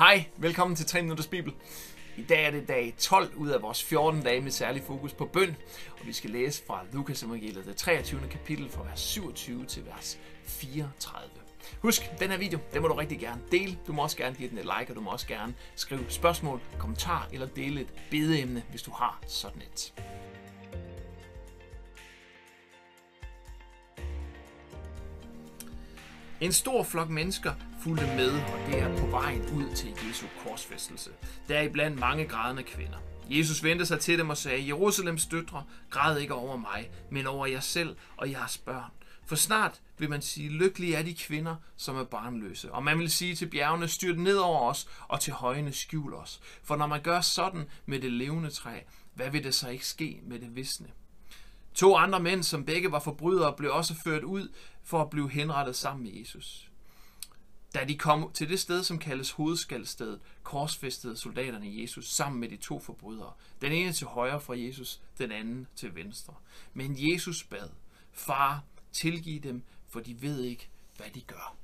Hej, velkommen til 3 Minutters Bibel. I dag er det dag 12 ud af vores 14 dage med særlig fokus på bøn, og vi skal læse fra Lukas evangeliet, det 23. kapitel fra vers 27 til vers 34. Husk, den her video, den må du rigtig gerne dele. Du må også gerne give den et like, og du må også gerne skrive spørgsmål, kommentar eller dele et bedeemne, hvis du har sådan et. En stor flok mennesker fulgte med, og det er på vejen ud til Jesu korsfæstelse. Der er iblandt mange grædende kvinder. Jesus vendte sig til dem og sagde, Jerusalems døtre, græd ikke over mig, men over jer selv og jeres børn. For snart vil man sige, lykkelige er de kvinder, som er barnløse. Og man vil sige til bjergene, styrt ned over os, og til højene skjul os. For når man gør sådan med det levende træ, hvad vil det så ikke ske med det visne? To andre mænd, som begge var forbrydere, blev også ført ud for at blive henrettet sammen med Jesus. Da de kom til det sted, som kaldes hovedskaldstedet, korsfæstede soldaterne Jesus sammen med de to forbrydere. Den ene til højre for Jesus, den anden til venstre. Men Jesus bad, Far, tilgiv dem, for de ved ikke, hvad de gør.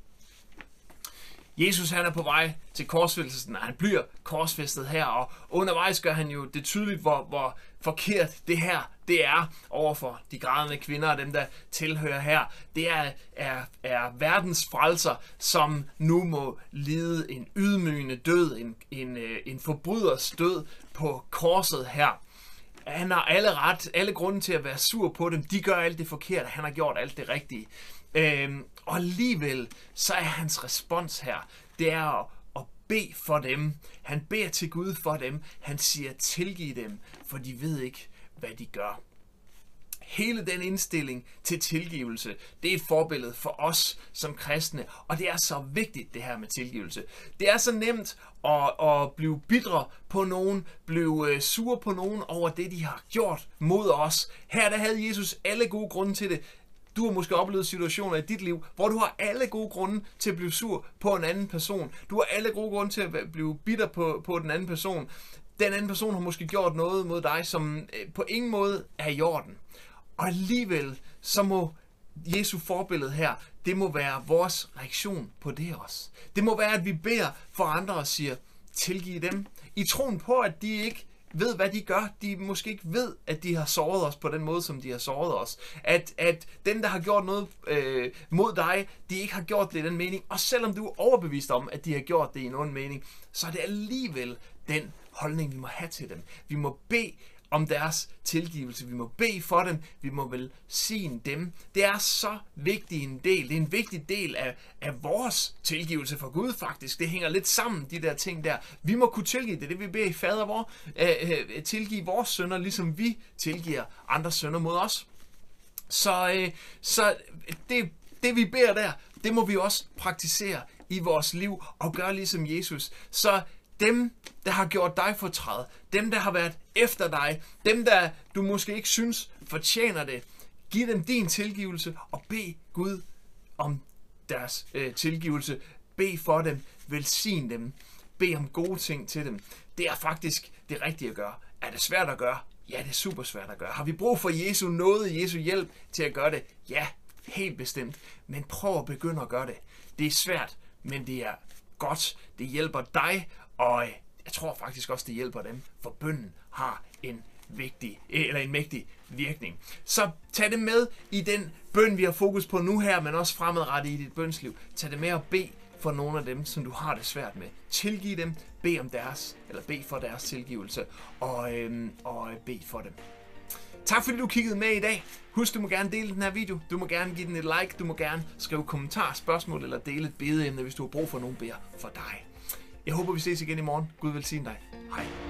Jesus han er på vej til korsfæstelsen, og han bliver korsfæstet her, og undervejs gør han jo det tydeligt, hvor, hvor forkert det her det er overfor de grædende kvinder og dem, der tilhører her. Det er, er, er verdens frelser, som nu må lide en ydmygende død, en, en, øh, en forbryders død på korset her. Han har alle ret, alle grunde til at være sur på dem. De gør alt det forkerte, han har gjort alt det rigtige. Øhm, og alligevel, så er hans respons her, det er at, at bede for dem. Han beder til Gud for dem. Han siger, tilgiv dem, for de ved ikke, hvad de gør. Hele den indstilling til tilgivelse, det er et forbillede for os som kristne, og det er så vigtigt det her med tilgivelse. Det er så nemt at, at blive bidre på nogen, blive øh, sur på nogen over det, de har gjort mod os. Her der havde Jesus alle gode grunde til det. Du har måske oplevet situationer i dit liv, hvor du har alle gode grunde til at blive sur på en anden person. Du har alle gode grunde til at blive bitter på, på den anden person. Den anden person har måske gjort noget mod dig, som øh, på ingen måde er i orden. Og alligevel, så må Jesu forbillede her, det må være vores reaktion på det også. Det må være, at vi beder for andre og siger, tilgiv dem. I troen på, at de ikke ved, hvad de gør. De måske ikke ved, at de har såret os på den måde, som de har såret os. At, at den, der har gjort noget øh, mod dig, de ikke har gjort det i den mening. Og selvom du er overbevist om, at de har gjort det i en ond mening, så er det alligevel den holdning, vi må have til dem. Vi må bede om deres tilgivelse. Vi må bede for dem. Vi må velsigne dem. Det er så vigtig en del. Det er en vigtig del af, af vores tilgivelse for Gud faktisk. Det hænger lidt sammen, de der ting der. Vi må kunne tilgive det. Det vi beder i fader vor. Øh, øh tilgive vores sønder, ligesom vi tilgiver andre sønder mod os. Så, øh, så det, det vi beder der, det må vi også praktisere i vores liv og gøre ligesom Jesus. Så dem, der har gjort dig fortræd, dem, der har været efter dig, dem, der du måske ikke synes fortjener det, giv dem din tilgivelse og bed Gud om deres øh, tilgivelse. Bed for dem, velsign dem, bed om gode ting til dem. Det er faktisk det rigtige at gøre. Er det svært at gøre? Ja, det er super svært at gøre. Har vi brug for Jesu nåde, Jesu hjælp til at gøre det? Ja, helt bestemt. Men prøv at begynde at gøre det. Det er svært, men det er godt. Det hjælper dig, og jeg tror faktisk også, det hjælper dem, for bønden har en vigtig, eh, eller en mægtig virkning. Så tag det med i den bøn, vi har fokus på nu her, men også fremadrettet i dit bønsliv. Tag det med og bed for nogle af dem, som du har det svært med. Tilgiv dem, bed om deres, eller bed for deres tilgivelse, og, øhm, og øh, bed for dem. Tak fordi du kiggede med i dag. Husk, du må gerne dele den her video. Du må gerne give den et like. Du må gerne skrive kommentar, spørgsmål eller dele et bedeemne, hvis du har brug for nogen beder for dig. Jeg håber, vi ses igen i morgen. Gud velsigne dig. Hej.